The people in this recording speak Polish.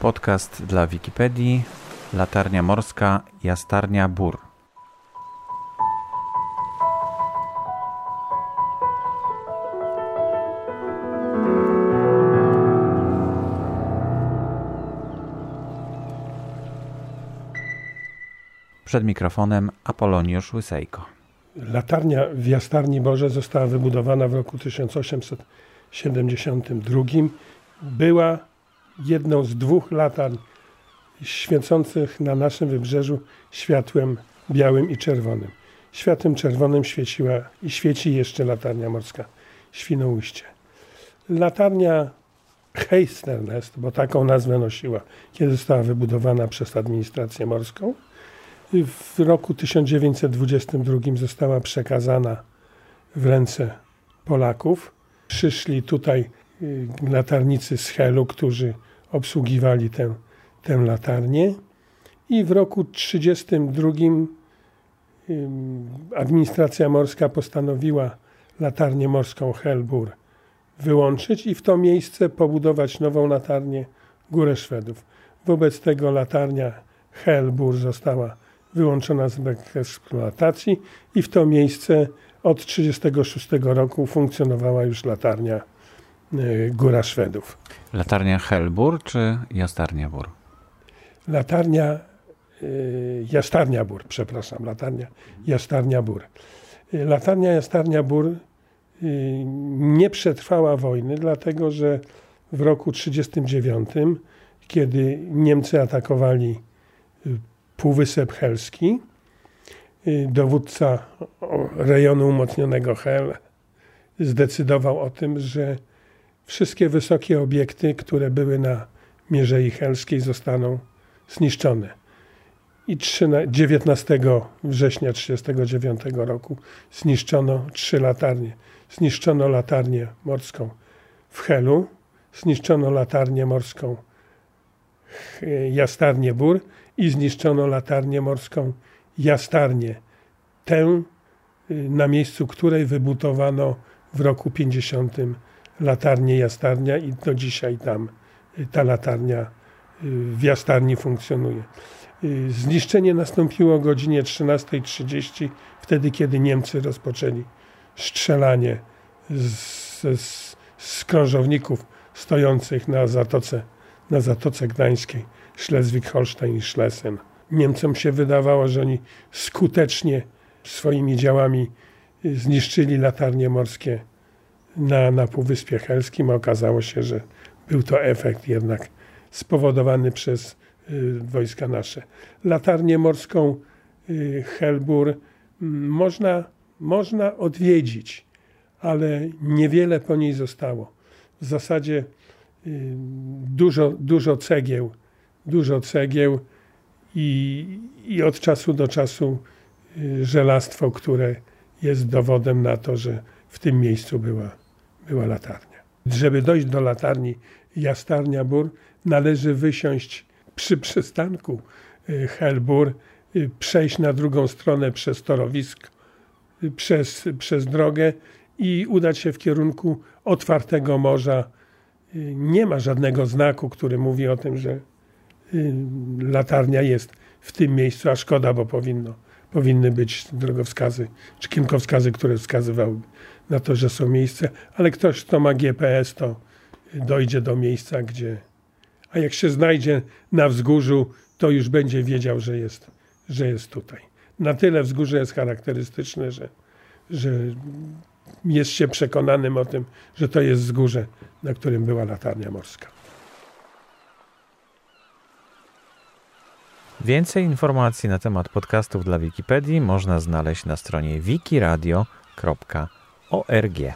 Podcast dla Wikipedii, latarnia morska, jastarnia Bur. Przed mikrofonem Apoloniusz Łysejko. Latarnia w Jastarni Boże została wybudowana w roku 1872. Była jedną z dwóch latarń świecących na naszym wybrzeżu światłem białym i czerwonym. Światłem czerwonym świeciła i świeci jeszcze latarnia morska Świnoujście. Latarnia Heisternest, bo taką nazwę nosiła, kiedy została wybudowana przez administrację morską, w roku 1922 została przekazana w ręce Polaków. Przyszli tutaj y, latarnicy z Helu, którzy obsługiwali tę, tę latarnię. I w roku 1932 administracja morska postanowiła latarnię morską Helbur wyłączyć i w to miejsce pobudować nową latarnię Górę Szwedów. Wobec tego latarnia Helbur została wyłączona z eksploatacji i w to miejsce od 1936 roku funkcjonowała już latarnia Góra Szwedów. Latarnia Helbur czy Jastarnia Bur? Latarnia y, Jastarnia Bur, przepraszam, latarnia Jastarnia Bur. E, latarnia Jastarnia Bur y, nie przetrwała wojny, dlatego że w roku 1939, kiedy Niemcy atakowali Półwysep Helski. Y, dowódca rejonu umocnionego Hel zdecydował o tym, że wszystkie wysokie obiekty, które były na Mierzei Helskiej zostaną zniszczone. I 19 września 1939 roku zniszczono trzy latarnie. Zniszczono latarnię morską w Helu, zniszczono latarnię morską Jastarnię Bór i zniszczono latarnię morską Jastarnię. Tę, na miejscu której wybudowano w roku 50 latarnię Jastarnia i do dzisiaj tam y, ta latarnia y, w Jastarni funkcjonuje. Zniszczenie nastąpiło o godzinie 13.30, wtedy kiedy Niemcy rozpoczęli strzelanie z, z, z krążowników stojących na Zatoce, na Zatoce Gdańskiej. Schleswig-Holstein i Schlesien. Niemcom się wydawało, że oni skutecznie swoimi działami zniszczyli latarnie morskie na, na Półwyspie Helskim. Okazało się, że był to efekt jednak spowodowany przez y, wojska nasze. Latarnię morską y, Helbur można, można odwiedzić, ale niewiele po niej zostało. W zasadzie y, dużo, dużo cegieł dużo cegieł i, i od czasu do czasu y, żelastwo, które jest dowodem na to, że w tym miejscu była, była latarnia. Żeby dojść do latarni Jastarnia Bór, należy wysiąść przy przystanku y, Helbur, y, przejść na drugą stronę przez torowisko, przez, przez drogę i udać się w kierunku otwartego morza. Nie ma żadnego znaku, który mówi o tym, że Y, latarnia jest w tym miejscu, a szkoda, bo powinno, powinny być drogowskazy czy kierunkowskazy, które wskazywałyby na to, że są miejsca, ale ktoś, kto ma GPS, to dojdzie do miejsca, gdzie. A jak się znajdzie na wzgórzu, to już będzie wiedział, że jest, że jest tutaj. Na tyle wzgórze jest charakterystyczne, że, że jest się przekonanym o tym, że to jest wzgórze, na którym była latarnia morska. Więcej informacji na temat podcastów dla Wikipedii można znaleźć na stronie ORG.